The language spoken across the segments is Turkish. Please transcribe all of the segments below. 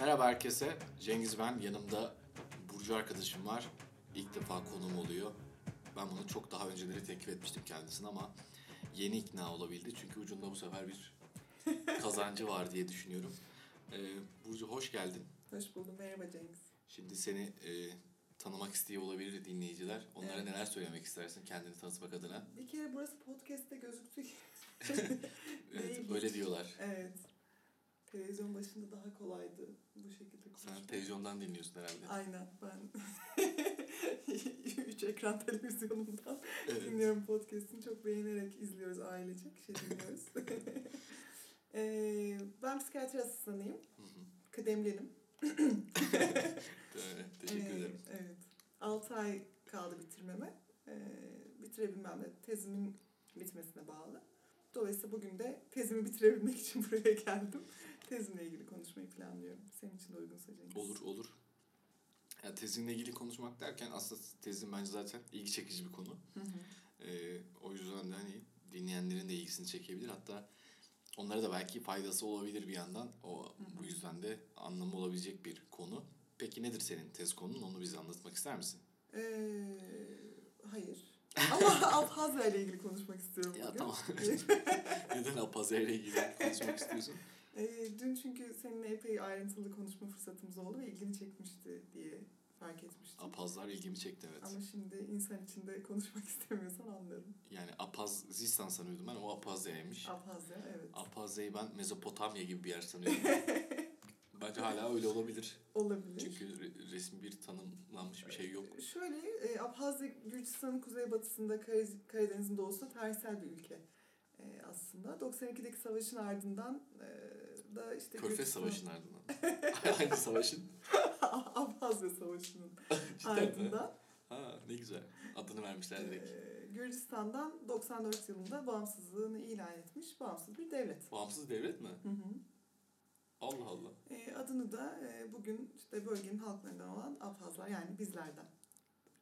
Merhaba herkese. Cengiz ben. Yanımda Burcu arkadaşım var. İlk defa konuğum oluyor. Ben bunu çok daha önceleri teklif etmiştim kendisine ama yeni ikna olabildi. Çünkü ucunda bu sefer bir kazancı var diye düşünüyorum. Ee, Burcu hoş geldin. Hoş buldum. Merhaba Cengiz. Şimdi seni e, tanımak istiyor olabilir dinleyiciler. Onlara Evet. neler söylemek istersin kendini tanıtmak adına? Bir kere burası podcast'te gözüktü. Evet, öyle diyorlar. evet. Televizyon başında daha kolaydı bu şekilde Sen konuşmak. televizyondan dinliyorsun herhalde. Aynen ben üç ekran televizyonumdan Evet. dinliyorum podcast'ini çok beğenerek izliyoruz ailecek şey dinliyoruz. Ee, ben psikiyatri asistanıyım. Hı hı. Kıdemlenim. Evet, teşekkür Ee, ederim. Evet. 6 ay kaldı bitirmeme. Ee, bitirebilmem de tezimin bitmesine bağlı. Dolayısıyla bugün de tezimi bitirebilmek için buraya geldim. Tezimle ilgili konuşmayı planlıyorum. Senin için de uygunsa Cengiz. Olur olur. Ya tezinle ilgili konuşmak derken aslında tezin bence zaten ilgi çekici bir konu. Hı hı. Ee, o yüzden de hani dinleyenlerin de ilgisini çekebilir. Hatta onlara da belki faydası olabilir bir yandan. O bu yüzden de anlamı olabilecek bir konu. Peki nedir senin tez konun? Onu bize anlatmak ister misin? Ee, hayır. Ama Abhazya ile ilgili konuşmak istiyorum Ya bugün. tamam. Neden apaze ile ilgili konuşmak istiyorsun? Ee, dün çünkü seninle epey ayrıntılı konuşma fırsatımız oldu ve ilgini çekmişti diye fark etmiştim. Apazlar ilgimi çekti evet. Ama şimdi insan içinde konuşmak istemiyorsan anlarım. Yani Apazistan sanıyordum ben o Apazya'ymış. Abhazya evet. Apazya'yı ben Mezopotamya gibi bir yer sanıyordum. Bence hala öyle olabilir. Olabilir. Çünkü re- resmi bir tanımlanmış bir şey yok. Şöyle, e, Abhazya Gürcistan'ın kuzeybatısında, Karadeniz- Karadeniz'in doğusunda tarihsel bir ülke e, aslında. 92'deki savaşın ardından e, da işte Körfez Gürcistan- Savaşı'nın ardından. Hangi savaşın? Abhazya Savaşı'nın ardından Ha ne güzel. Adını vermişler direkt. e, Gürcistan'dan 94 yılında bağımsızlığını ilan etmiş bağımsız bir devlet. Bağımsız devlet mi? Hı hı. Allah Allah. E, adını da e, bugün işte bölgenin halklarından olan Abhazlar yani bizlerden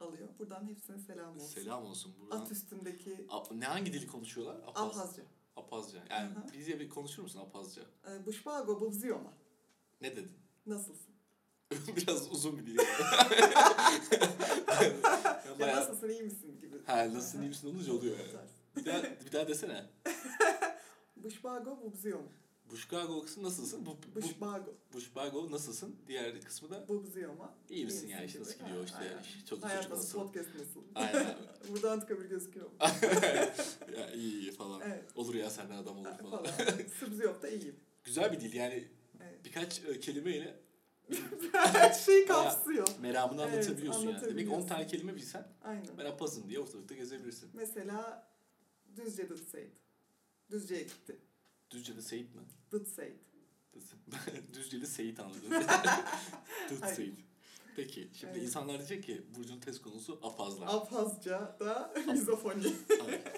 alıyor. Buradan hepsine selam olsun. Selam olsun buradan. At üstündeki A- ne hangi dili konuşuyorlar? Apaz. Abhazca. Apazca. Yani Aha. bize bir konuşur musun Apazca? E, Buşbago Bubziyoma. Ne dedin? Nasılsın? Biraz uzun bir dil. Ya Bayağı... nasılsın iyi misin gibi. Ha nasılsın iyi misin olunca oluyor yani. Bir daha, bir daha desene. Buşbago Bubziyoma. Buşkago kısmı nasılsın? Bu, bu, Buşbago Buşbago nasılsın? Diğer kısmı da Bubziyoma. iyi misin yani işte nasıl gidiyor işte aynen. iş, çocuk çocuk Hayat nasıl, podcast nasıl? Aynen. Burada antikabir gözüküyor. ya iyi iyi falan. evet. Olur ya senden adam olur falan. falan. Sıbziyop'ta iyiyim. Güzel bir dil yani Evet. birkaç e, kelimeyle Her şeyi kapsıyor. meramını Evet, anlatabiliyorsun yani. Demek ki 10 anlatabiliyorsun. tane kelime bilsen Aynen. ben apazım diye ortalıkta gezebilirsin. Mesela Düzce Dıtseyt. Düzce'ye gitti. Düzce'de Seyit mi? Dıtseyt. Düzce'de Seyit anladım. Hayır. Seyit. Peki şimdi Evet. insanlar diyecek ki Burcu'nun test konusu apazlar. Abhazca da mizofoni.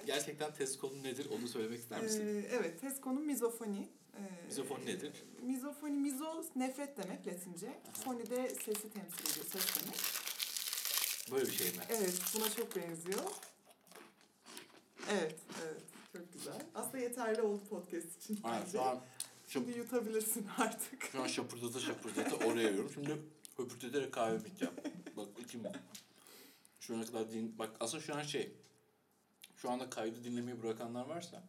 Gerçekten test konu nedir onu söylemek ister misin? Ee, evet, test konu mizofoni. Ee, Mizofoni nedir? Mizofoni, mizo nefret demek Latince. Foni de sesi temsil ediyor, ses demek. Böyle bir şey mi? Evet, buna çok benziyor. Evet, evet. Çok güzel. Aslında yeterli oldu podcast için Aynen, bence. an Şimdi yutabilirsin artık. Şu an şapırdata şapırdata oraya yiyorum. Şimdi höpürteterek kahvemi içeceğim. Bak içim. Şu ana kadar din... Bak aslında şu an şey... Şu anda kaydı dinlemeyi bırakanlar varsa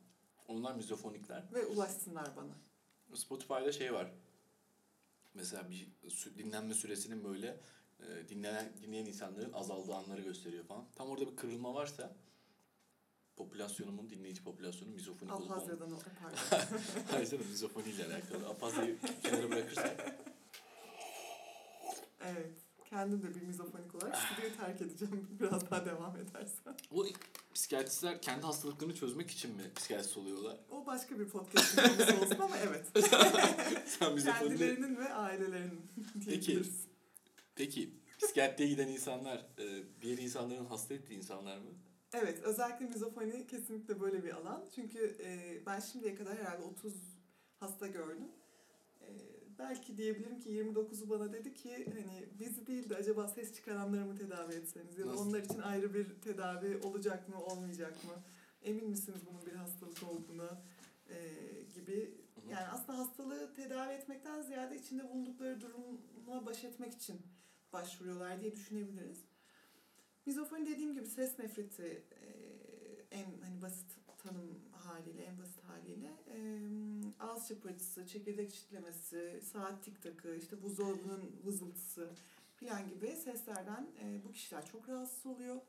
onlar mizofonikler. Ve ulaşsınlar bana. Spotify'da şey var. Mesela bir dinlenme süresinin böyle e, dinlenen dinleyen insanların azaldığı anları gösteriyor falan. Tam orada bir kırılma varsa popülasyonumun, dinleyici popülasyonun mizofonik olup. Abhazya'dan o pardon. Hayır canım mizofoniyle alakalı. Apazya'yı kenara bırakırsak evet. Kendim de bir mizofonik olarak stüdyoyu terk edeceğim biraz daha devam edersen. Bu psikiyatristler kendi hastalıklarını çözmek için mi psikiyatrist oluyorlar? O başka bir podcast'ın konusu olsun ama evet. Sen mizofoniyle... Kendilerinin ve ailelerinin diyebiliriz. Peki psikiyatriye giden insanlar e, diğer insanların hasta ettiği insanlar mı? Evet, özellikle mizofoni kesinlikle böyle bir alan. Çünkü e, ben şimdiye kadar herhalde 30 hasta gördüm. E, belki diyebilirim ki 29'u bana dedi ki hani bizi değil de acaba ses çıkaranları mı tedavi etseniz ya da onlar için ayrı bir tedavi olacak mı olmayacak mı? Emin misiniz bunun bir hastalık olduğuna e, gibi Yani aslında hastalığı tedavi etmekten ziyade içinde bulundukları durumla baş etmek için başvuruyorlar diye düşünebiliriz. Mizofoni dediğim gibi ses nefreti e, en hani basit tanım haliyle, en basit haliyle e, ağız çapırtısı, çekirdek çitlemesi, saat tik takı, işte buzdolabının vızıltısı falan gibi seslerden e, bu kişiler çok rahatsız oluyor.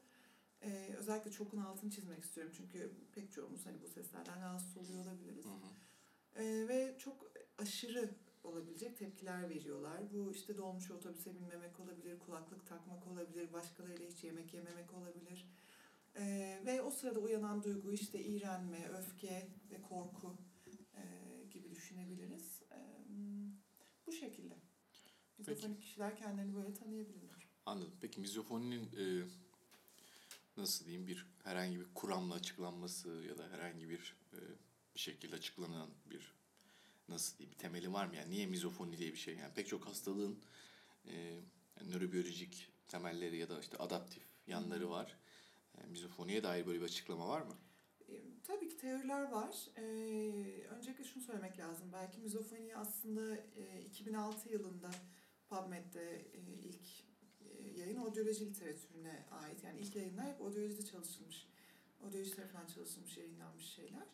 E, özellikle çokun altını çizmek istiyorum çünkü pek çoğumuz hani bu seslerden rahatsız oluyor olabiliriz. Hı hı. Ee, ve çok aşırı olabilecek tepkiler veriyorlar. Bu işte dolmuş otobüse binmemek olabilir, kulaklık takmak olabilir, başkalarıyla hiç yemek yememek olabilir. Ee, ve o sırada uyanan duygu işte iğrenme, öfke ve korku e, gibi düşünebiliriz. Ee, bu şekilde. Mizofonik kişiler kendilerini böyle tanıyabilirler. Anladım. Peki mizofoninin e, nasıl diyeyim bir herhangi bir kuramla açıklanması ya da herhangi bir e, bir şekilde açıklanan bir nasıl diyeyim bir temeli var mı? Yani niye mizofoni diye bir şey? Yani pek çok hastalığın e, yani nörobiyolojik temelleri ya da işte adaptif yanları var. Yani mizofoniye dair böyle bir açıklama var mı? E, Tabii ki teoriler var. Ee, öncelikle şunu söylemek lazım. Belki mizofoni aslında e, 2006 yılında PubMed'de e, ilk e, yayın audioloji literatürüne ait. Yani ilk yayınlar hep audiolojide çalışılmış. Audioloji tarafından çalışılmış, yayınlanmış şeyler.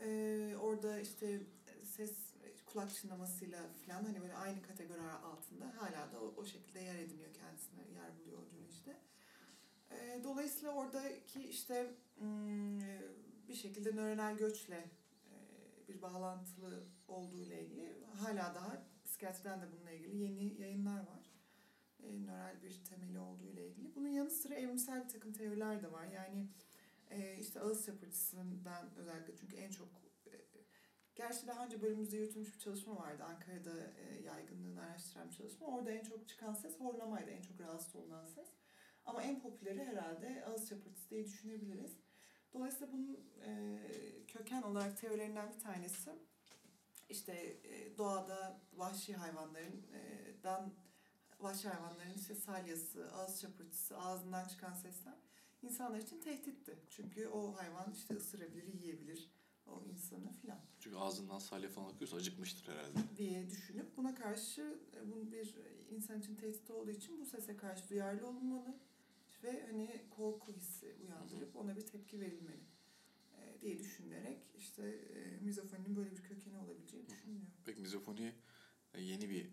Ee, orada işte ses, kulak çınlamasıyla falan hani böyle aynı kategori altında hala da o, o şekilde yer ediniyor kendisine, yer buluyor audiolojide. Ee, dolayısıyla oradaki işte hmm, bir şekilde nöronal göçle e, bir bağlantılı olduğu ile ilgili hala daha psikiyatriden de bununla ilgili yeni yayınlar var. E, nöral bir temeli olduğu ile ilgili. Bunun yanı sıra evrimsel bir takım teoriler de var. Yani e, işte ağız çapırtısından özellikle çünkü en çok e, gerçi daha önce bölümümüzde yürütülmüş bir çalışma vardı. Ankara'da e, yaygınlığını araştıran bir çalışma. Orada en çok çıkan ses horlamaydı. En çok rahatsız olunan ses. Ama en popüleri herhalde ağız çapırtısı diye düşünebiliriz. Dolayısıyla bunun e, köken olarak teorilerinden bir tanesi işte e, doğada vahşi hayvanların e, vahşi hayvanların işte salyası, ağız çapırtısı, ağzından çıkan sesler insanlar için tehditti. Çünkü o hayvan işte ısırabilir, yiyebilir o insanı filan Çünkü ağzından salya falan akıyorsa acıkmıştır herhalde. diye düşünüp buna karşı e, bu bir insan için tehdit olduğu için bu sese karşı duyarlı olunmalı ve hani korku hissi uyandırıp ona bir tepki verilmeli e, diye düşünülerek işte e, mizofoninin böyle bir kökeni olabileceği düşünülüyor. Peki mizofoni e, yeni bir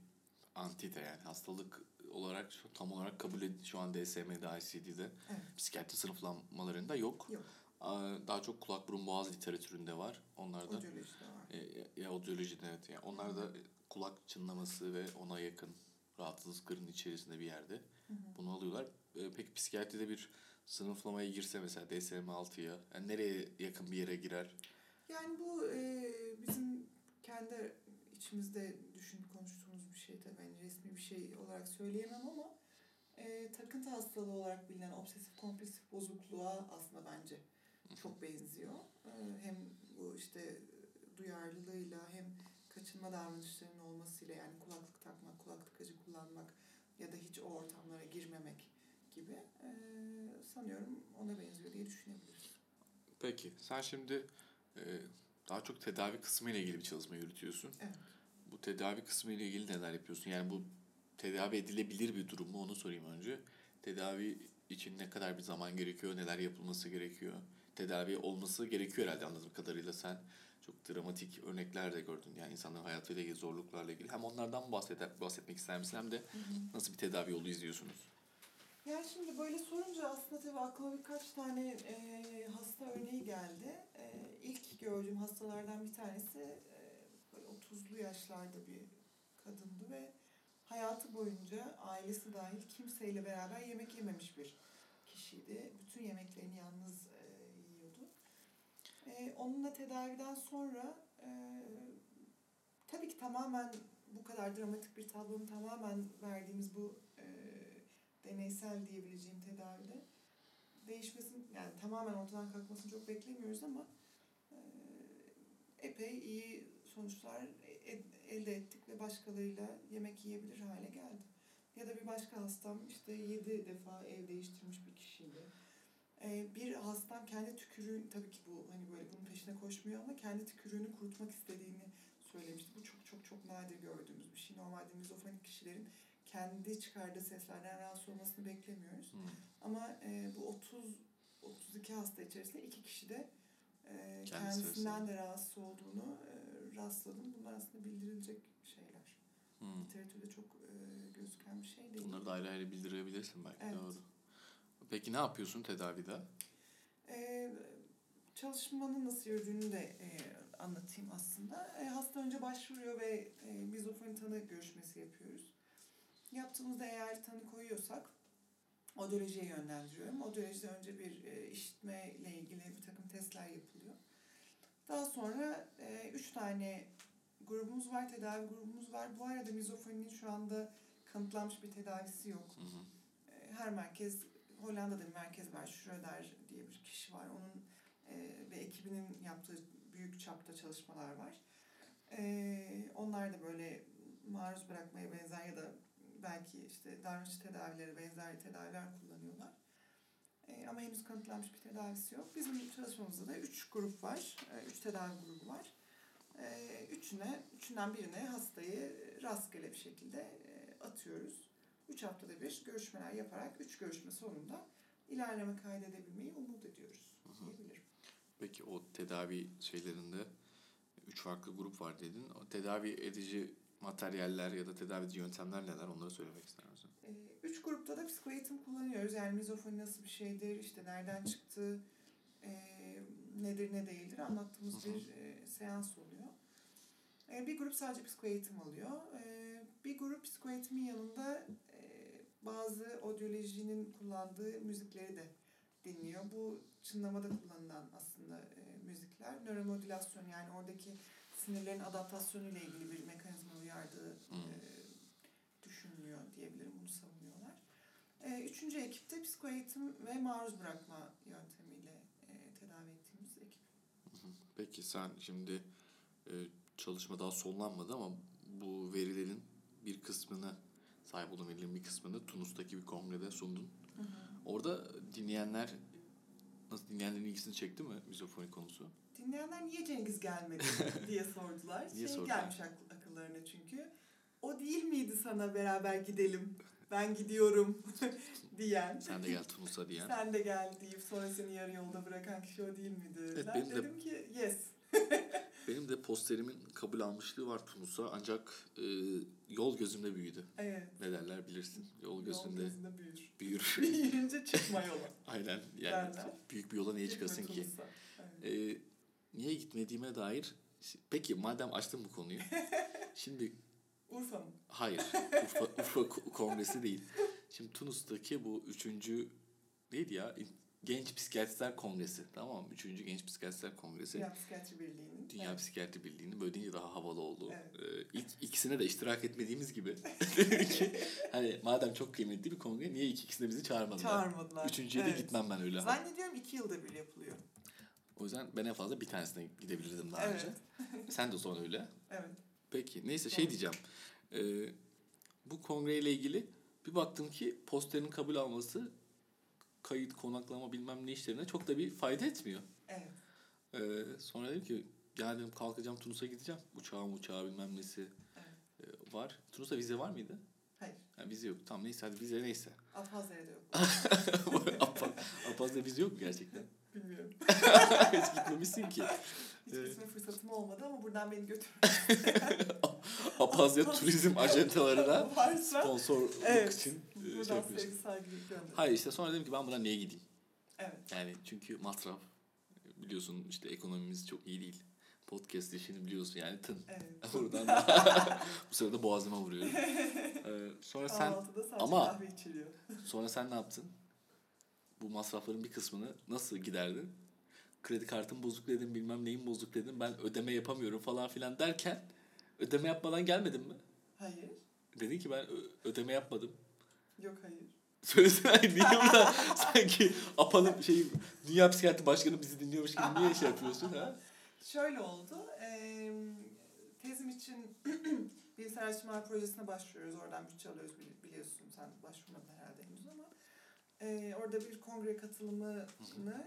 antite yani hastalık olarak tam olarak kabul edildi şu an DSM'de, ICD'de, Evet. psikiyatri sınıflamalarında yok. Yok. Daha çok kulak burun boğaz literatüründe var. Onlar da Audiolojide var. e, ya- ya audiolojide evet. Yani onlar da e, kulak çınlaması ve ona yakın rahatsızlıkların içerisinde bir yerde Hı hı. bunu alıyorlar. E, Peki psikiyatride bir sınıflamaya girse mesela DSM-6'ya yani nereye yakın bir yere girer? Yani bu e, bizim kendi içimizde düşünüp konuştuğumuz bir şey tabii yani resmi bir şey olarak söyleyemem ama e, takıntı hastalığı olarak bilinen obsesif kompulsif bozukluğa aslında bence çok benziyor. E, hem bu işte duyarlılığıyla hem kaçınma davranışlarının olmasıyla yani kulaklık takmak, kulak tıkacı kullanmak ya da hiç o ortamlara girmemek gibi e, sanıyorum ona benziyor diye düşünebiliriz. Peki sen şimdi e, daha çok tedavi kısmı ile ilgili bir çalışma yürütüyorsun. Evet. Bu tedavi kısmı ile ilgili neler yapıyorsun? Yani bu tedavi edilebilir bir durum mu onu sorayım önce. Tedavi için ne kadar bir zaman gerekiyor, neler yapılması gerekiyor? Tedavi olması gerekiyor herhalde anladığım kadarıyla sen çok dramatik örnekler de gördün. Yani insanların hayatıyla ilgili zorluklarla ilgili. Hem onlardan bahset, bahsetmek ister misin hem de nasıl bir tedavi yolu izliyorsunuz? Yani şimdi böyle sorunca aslında tabii aklıma birkaç tane e, hasta örneği geldi. E, ilk gördüğüm hastalardan bir tanesi e, böyle 30'lu yaşlarda bir kadındı ve hayatı boyunca ailesi dahil kimseyle beraber yemek yememiş bir kişiydi. Bütün yemeklerini yalnız. E, onunla tedaviden sonra e, tabii ki tamamen bu kadar dramatik bir tablonun tamamen verdiğimiz bu e, deneysel diyebileceğim tedavide değişmesin yani tamamen ortadan kalkmasını çok beklemiyoruz ama e, epey iyi sonuçlar e- elde ettik ve başkalarıyla yemek yiyebilir hale geldi. Ya da bir başka hastam işte yedi defa ev değiştirmiş bir kişiydi. E, bir hastam kendi tükürüğü tabii ki bu hani böyle bunun peşine koşmuyor ama kendi tükürüğünü kurutmak istediğini söylemişti. Bu çok çok çok nadir gördüğümüz bir şey. Normalde mizofonik kişilerin kendi çıkardığı seslerden rahatsız olmasını beklemiyoruz. Hı. Ama e, bu 30 32 hasta içerisinde iki kişi de e, Kendi kendisinden sesi. de rahatsız olduğunu e, rastladım. Bunlar aslında bildirilecek şeyler. Hı. Literatürde çok e, gözüken bir şey değil. Bunları da ayrı ayrı bildirebilirsin belki Evet. doğru. Peki ne yapıyorsun tedavide? E, çalışmanın nasıl yürüdüğünü de e, anlatayım aslında. E, hasta önce başvuruyor ve e, mizofoni tanı görüşmesi yapıyoruz. Yaptığımızda eğer tanı koyuyorsak odolojiye yönlendiriyorum. Odolojide önce bir e, işitmeyle ilgili bir takım testler yapılıyor. Daha sonra e, üç tane grubumuz var, tedavi grubumuz var. Bu arada mizofoninin şu anda kanıtlanmış bir tedavisi yok. Hı hı. E, her merkez, Hollanda'da bir merkez var, Schröder diye bir kişi var. Onun e, ve ekibinin yaptığı büyük çapta çalışmalar var. E, onlar da böyle maruz bırakmaya benzer ya da belki işte davranış tedavileri benzer tedaviler kullanıyorlar. E, ama henüz kanıtlanmış bir tedavisi yok. Bizim çalışmamızda da üç grup var. E, üç tedavi grubu var. E, üçüne, üçünden birine hastayı rastgele bir şekilde e, atıyoruz. Üç haftada bir görüşmeler yaparak üç görüşme sonunda ilerleme kaydedebilmeyi umut ediyoruz diyebilirim. Peki o tedavi şeylerinde üç farklı grup var dedin. O tedavi edici materyaller ya da tedavi edici yöntemler neler onları söylemek ister misin? E, Üç grupta da psikoeğitim kullanıyoruz. Yani mizofoni nasıl bir şeydir, işte nereden çıktı, e, nedir ne değildir anlattığımız Hı hı. bir e, seans oluyor. E, bir grup sadece psikoeğitim alıyor. E, bir grup psikoeğitimin yanında bazı odyolojinin kullandığı müzikleri de dinliyor. Bu çınlamada kullanılan aslında e, müzikler. Nöromodülasyon yani oradaki sinirlerin adaptasyonu ile ilgili bir mekanizma uyardığı e, düşünülüyor diyebilirim. Bunu savunuyorlar. E, üçüncü ekipte psikoeğitim ve maruz bırakma yöntemiyle e, tedavi ettiğimiz ekip. Peki sen şimdi e, çalışma daha sonlanmadı ama bu verilerin bir kısmını sahip olduğun verilerin bir kısmını Tunus'taki bir kongrede sundun. Orada dinleyenler nasıl dinleyenlerin ilgisini çekti mi mizofoni konusu? Dinleyenler niye Cengiz gelmedi diye sordular. Niye şey sordular? gelmiş akıllarına çünkü. O değil miydi sana beraber gidelim, ben gidiyorum diyen. Sen de gel Tunus'a diyen. Sen de gel deyip sonra seni yarı yolda bırakan kişi o değil miydi? Evet, ben benim de- dedim ki yes. Benim de posterimin kabul almışlığı var Tunus'a ancak e, yol gözümde büyüdü. Evet. Ne derler bilirsin. Yol Yol gözünde gözünde büyür. büyür. Büyüyünce çıkma yola. Aynen yani Derler. büyük bir yola niye çıkasın ki? Tunus'a. Evet. E, niye gitmediğime dair peki madem açtım bu konuyu. Şimdi Urfa mı? hayır Urfa, Urfa Ko- Kongresi değil. Şimdi Tunus'taki bu üçüncü neydi ya? Genç Psikiyatristler Kongresi. Tamam mı? Üçüncü Genç Psikiyatristler Kongresi. Dünya Psikiyatri Birliği'nin. Dünya Evet. Psikiyatri Birliği'nin böyle deyince daha havalı oldu. Evet. Ee, ilk ikisine de iştirak etmediğimiz gibi ki hani madem çok kıymetli bir kongre niye ilk ikisine bizi çağırmadılar? Çağırmadılar. Üçüncüye de Evet. gitmem ben öyle. Zannediyorum iki yılda bir yapılıyor. O yüzden ben en fazla bir tanesine gidebilirdim daha Evet. önce. Sen de zaman öyle. Evet. Peki neyse şey Doğru. diyeceğim. Ee, bu kongreyle ilgili bir baktım ki posterin kabul alması kayıt, konaklama bilmem ne işlerine çok da bir fayda etmiyor. Evet. Ee, sonra dedim ki ya dedim kalkacağım Tunus'a gideceğim. Uçağım uçağı bilmem nesi Evet. e, var. Tunus'ta vize var mıydı? Hayır. Ha, vize yok. Tamam neyse hadi vize neyse. Alfazer'de yok. Apa- Apaz'da vize yok mu gerçekten? Bilmiyorum. Hiç gitmemişsin ki. Hiç gitme fırsatım olmadı ama buradan beni götür. Apazya turizm ajantalarına sponsorluk Evet. için e, şey buradan yapıyorsun. saygı gönder. Hayır işte sonra dedim ki ben buna niye gideyim? Evet. Yani çünkü masraf. Biliyorsun işte ekonomimiz çok iyi değil. Podcast işini biliyorsun yani tın. Evet. Buradan da bu sırada boğazıma vuruyorum. Ee, sonra sen ama- sonra sen ne yaptın? Bu masrafların bir kısmını nasıl giderdin? Kredi kartım bozuk dedim, bilmem neyin bozuk dedim. Ben ödeme yapamıyorum falan filan derken ödeme yapmadan gelmedin mi? Hayır. Dedin ki ben ödeme yapmadım. Yok hayır. Söylesene niye burada sanki apalım şey Dünya Psikiyatri Başkanı bizi dinliyormuş gibi niye şey yapıyorsun ha? Şöyle oldu. eee, tezim için Bilimsel Araştırmalar Projesi'ne başvuruyoruz. Oradan bütçe alıyoruz bili- biliyorsun. Sen başvurmadın herhalde henüz Eee, orada bir kongre katılımını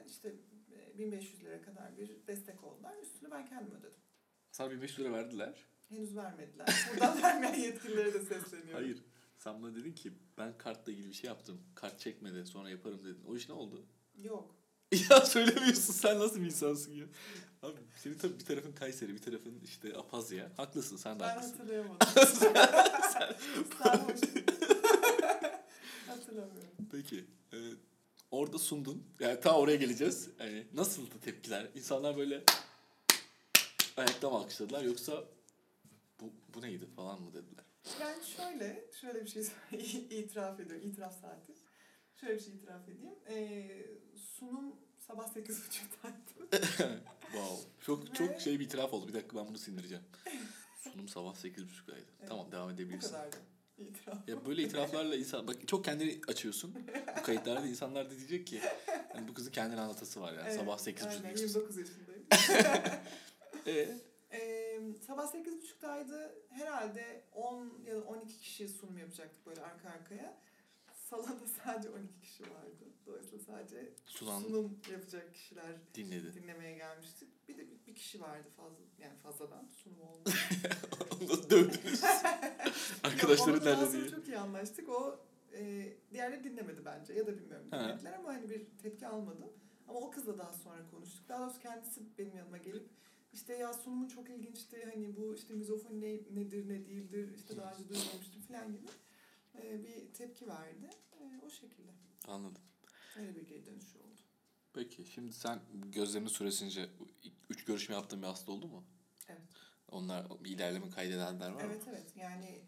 işte e, 1500 lira kadar bir destek oldular. Üstünü ben kendim ödedim. Sana 1500 lira verdiler. Henüz vermediler. Buradan vermeyen yetkililere de sesleniyorum. Hayır. Sen bana dedin ki ben kartla ilgili bir şey yaptım. Kart çekmedi sonra yaparım dedin. O iş ne oldu? Yok. ya söylemiyorsun sen nasıl bir insansın ya? Abi senin tabii bir tarafın Kayseri bir tarafın işte Apazya. Haklısın sen de Ben haklısın. hatırlayamadım. Sarhoş. Hatırlamıyorum. Peki. e, orada sundun. Yani ta oraya geleceğiz. Yani nasıldı tepkiler? İnsanlar böyle ayakta mı alkışladılar yoksa bu, bu neydi falan mı dediler? Yani şöyle, şöyle bir şey itiraf ediyorum. İtiraf saati. Şöyle bir şey itiraf edeyim. Ee, sunum sabah 8.30'daydı. wow. Çok Ve- çok şey bir itiraf oldu. Bir dakika ben bunu sindireceğim. Sunum sabah 8.30'daydı. Evet. Tamam devam Bu edebilirsin. kadardı. İtiraf. Ya böyle itiraflarla insan bak çok kendini açıyorsun. Bu kayıtlarda insanlar da diyecek ki hani bu kızın kendini anlatası var yani Evet, sabah 8.30 Aynen, diyorsun. 29 yaşındayım. Ee, Ee, sabah 8.30'daydı. Herhalde 10 ya da 12 kişi sunum yapacaktık böyle arka arkaya. Salonda sadece 12 kişi vardı. Dolayısıyla sadece Sunan sunum yapacak kişiler dinledi. dinlemeye gelmiştik. Bir de bir, bir kişi vardı fazla yani fazladan sunum oldu. Onu dövdünüz. Onunla nerede diye. çok iyi anlaştık. O e, diğerleri dinlemedi bence ya da bilmiyorum dinlediler ama hani bir tepki almadım. Ama o kızla daha sonra konuştuk. Daha doğrusu kendisi benim yanıma gelip işte ya sunumun çok ilginçti hani bu işte mizofoni ne, nedir ne değildir işte daha önce duymamıştım falan gibi e, bir tepki verdi. E, o şekilde. Anladım. Öyle bir geri dönüş oldu. Peki şimdi sen gözlemini süresince üç görüşme yaptığın bir hasta oldu mu? Evet. Onlar bir ilerleme kaydedenler var mı? Evet evet yani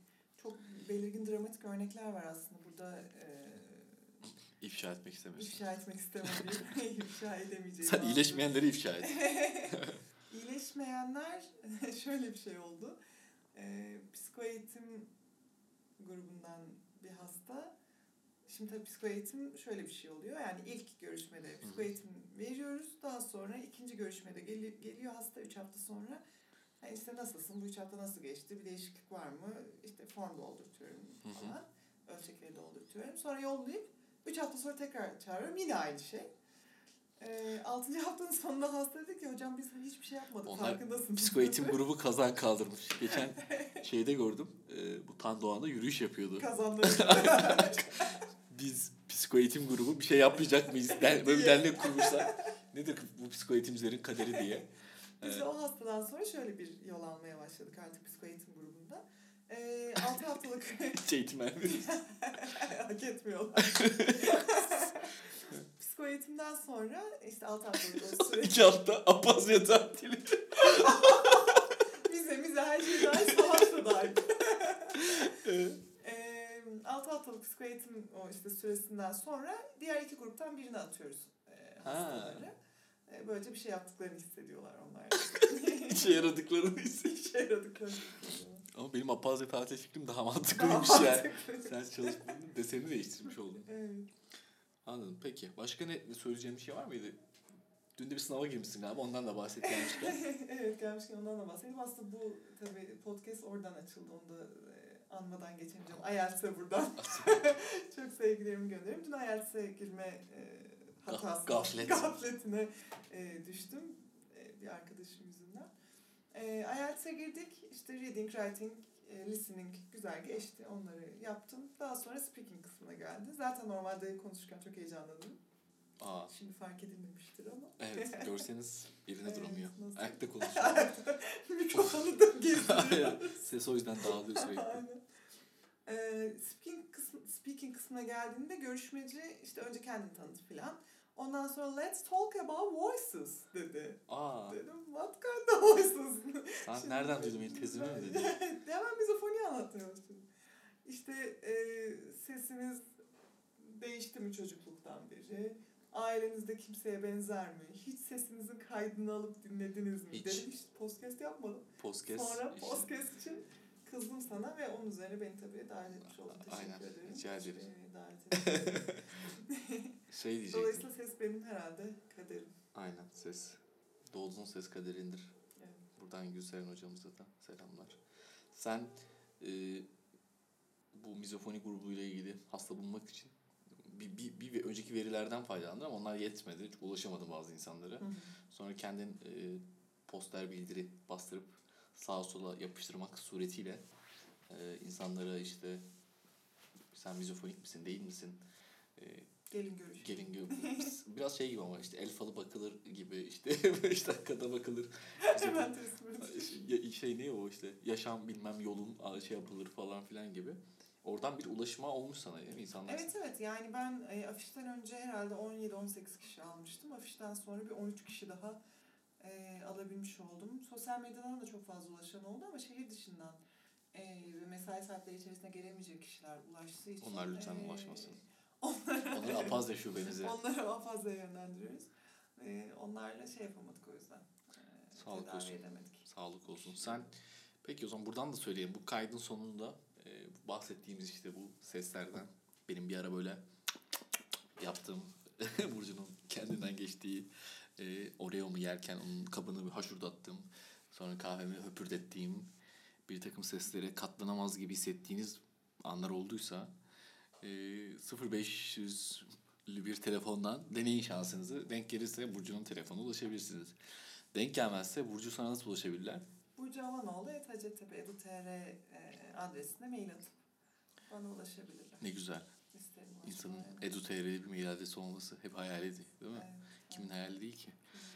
çok belirgin dramatik örnekler var aslında. Burada e, İfşa etmek istemiyorsun. ifşa etmek istemediğim, ifşa edemeyeceğim. Sen iyileşmeyenleri ifşa et. İyileşmeyenler şöyle bir şey oldu. Ee, psikoeğitim grubundan bir hasta. Şimdi tabii psikoeğitim şöyle bir şey oluyor. Yani ilk görüşmede psikoeğitim veriyoruz. Daha sonra ikinci görüşmede gel- geliyor hasta 3 hafta sonra. Yani işte nasılsın? Bu 3 hafta nasıl geçti? Bir değişiklik var mı? İşte form doldurtuyorum Hı hı. falan. Ölçekleri doldurtuyorum. Sonra yollayıp 3 hafta sonra tekrar çağırıyorum. Yine aynı şey. Ee, 6. haftanın sonunda hasta dedi ki hocam biz hiçbir şey yapmadık Onlar farkındasın. Psikoeğitim grubu kazan kaldırmış. Geçen şeyde gördüm. e, bu Tan Doğan'da yürüyüş yapıyordu. Kazandı. Biz psikoeğitim grubu bir şey yapmayacak mıyız? Der, böyle bir dernek kurmuşlar. Nedir bu psikoeğitimcilerin kaderi diye. Biz Ee, o hastadan sonra şöyle bir yol almaya başladık artık psikoeğitim grubunda. Ee, 6 haftalık hiç eğitim vermiyoruz. hak etmiyorlar. Psikoeğitimden sonra işte 6 haftalık o süreç İki hafta apazya tatili. bize bize her şey dahil savaş da dahil. Ee, 6 haftalık psikoeğitim o işte süresinden sonra diğer iki gruptan birini atıyoruz e, Ha. hastaları. E, böylece bir şey yaptıklarını hissediyorlar onlar. İşe yaradıklarını hissediyor. İşe yaradıklarını hissediyorlar. Ama benim apazya tatil fikrim daha Daha mantıklıymış yani. mantıklı. Sen çalışmanın deseni değiştirmiş oldun. Evet. Anladım. Peki. Başka ne söyleyeceğin bir şey var mıydı? Dün de bir sınava girmişsin galiba. Ondan da bahset gelmişken. evet gelmişken ondan da bahsedeyim. Aslında bu tabii podcast oradan açıldı. Onu da e, anmadan geçemeyeceğim. IELTS'e buradan çok sevgilerimi gönderiyorum. Dün IELTS'e girme e, hatası, gaflet. gafletine e, düştüm. E, bir arkadaşım yüzünden. E, IELTS'e girdik. İşte reading, writing, e, listening güzel geçti. Onları yaptım. Daha sonra speaking kısmına geldi. Zaten normalde konuşurken çok heyecanlandım. Aa, Şimdi fark edilmemiştir ama. evet. Görseniz yerine Evet, duramıyor. nasıl? Ayakta konuşuyor. Mikrofonu da gezdiriyor. Ses o yüzden dağılıyor sürekli. Aynen. Ee, speaking, kısmı, speaking kısmına geldiğinde görüşmeci işte önce kendini tanıt filan. Ondan sonra let's talk about voices dedi. Aa, Dedim what kind of voices? sen Şimdi- nereden duydun benim tezimi mi dedi. Hemen mizofoni anlatmaya başladım. İşte e, sesiniz değişti mi çocukluktan beri? Ailenizde kimseye benzer mi? Hiç sesinizin kaydını alıp dinlediniz mi? Hiç. Dedim hiç podcast yapmadım. Podcast. Sonra işte. podcast için kızdım sana ve onun üzerine beni tabii davet etmiş oldun. Teşekkür Aynen, ederim. rica ederiz. beni davet. Şey diyecektim. Dolayısıyla ses benim herhalde kaderim. Aynen ses. Doğduğun ses kaderindir. Evet. Buradan Gülseren hocamıza da selamlar. Sen e, bu mizofoni grubuyla ilgili hasta bulmak için bir, bir, bir, bir önceki verilerden faydalandın ama onlar yetmedi. Çünkü ulaşamadın bazı insanlara. Sonra kendin e, poster bildiri bastırıp sağa sola yapıştırmak suretiyle e, insanlara işte sen mizofonik misin değil misin? E, Gelin görüşelim. gelin gibi biraz şey gibi ama işte el falı bakılır gibi işte 5 dakikada bakılır. Hemen ya- şey ne o işte yaşam bilmem yolun şey yapılır falan filan gibi. Oradan bir ulaşıma olmuş sana değil mi insanlar? Evet evet yani ben e, afişten önce herhalde 17-18 kişi almıştım. Afişten sonra bir 13 kişi daha e, alabilmiş oldum. Sosyal medyadan da çok fazla ulaşan oldu ama şehir dışından e, ve mesai saatleri içerisinde gelemeyecek kişiler ulaştığı için. Onlar lütfen e, ulaşmasın. Onlara, Onları apazya şubenize. onlara daha fazla yönlendiriyoruz. E, onlarla şey yapamadık o yüzden. E, Sağlık olsun. edemedik. Sağlık olsun. Sen peki o zaman buradan da söyleyeyim. Bu kaydın sonunda e, bahsettiğimiz işte bu seslerden benim bir ara böyle yaptığım Burcu'nun kendinden geçtiği e, Oreo'mu yerken onun kabını bir haşurdattım. Sonra kahvemi höpürdettiğim bir takım seslere katlanamaz gibi hissettiğiniz anlar olduysa e, 0500 bir telefondan deneyin şansınızı. Denk gelirse Burcu'nun telefonuna ulaşabilirsiniz. Denk gelmezse Burcu sana nasıl ulaşabilirler? Burcu Avanoğlu ethacettepe.edu.tr e, adresine mail atıp bana ulaşabilirler. Ne güzel. İsterim İnsanın edu.tr'de bir mail adresi olması hep hayaliydi değil mi? Evet, Kimin hayali değil ki? Hayali?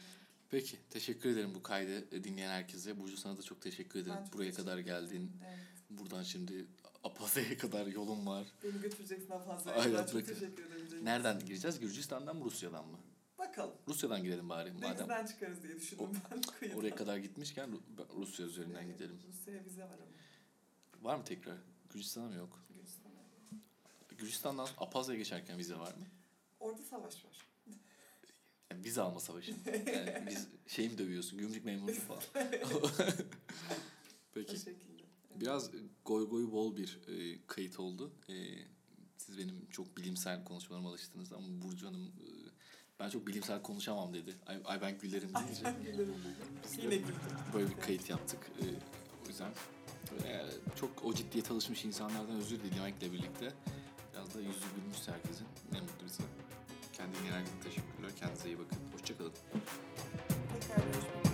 Peki teşekkür ederim bu kaydı dinleyen herkese. Burcu sana da çok teşekkür ederim. Ben çok Buraya teşekkür kadar geldin. Evet. Buradan şimdi Apazya'ya kadar yolun var. Beni götüreceksin daha fazla. Aynen, Ben çok teşekkür ederim. Nereden gireceğiz? Gürcistan'dan mı Rusya'dan mı? Bakalım. Rusya'dan girelim bari madem. Denizden çıkarız diye düşündüm ben kıyıdan. Oraya kadar gitmişken Ru- Rusya üzerinden Evet, gidelim. Rusya'ya vize var ama. Var mı tekrar? Gürcistan'a mı yok? Gürcistan'a. Gürcistan'dan Apazya'ya geçerken vize var mı? Orada savaş var. Yani vize alma savaşı. Yani biz şey mi dövüyorsun? Gümrük memuru falan. O Peki. şekilde. Evet. Biraz goy goy bol bir e, kayıt oldu. E, siz benim çok bilimsel konuşmalarıma alıştınız ama Burcu Hanım e, ben çok bilimsel konuşamam dedi. Ay, ay ben gülerim deyince Ben gülerim Yine güldüm. böyle bir kayıt yaptık. E, o yüzden e, çok o ciddiye çalışmış insanlardan özür dilemekle birlikte biraz da yüzü gülmüşse herkesin. Ne mutlu bize. Kendi herkese teşekkürler. Kendinize iyi bakın. Hoşçakalın. Tekrar görüşmek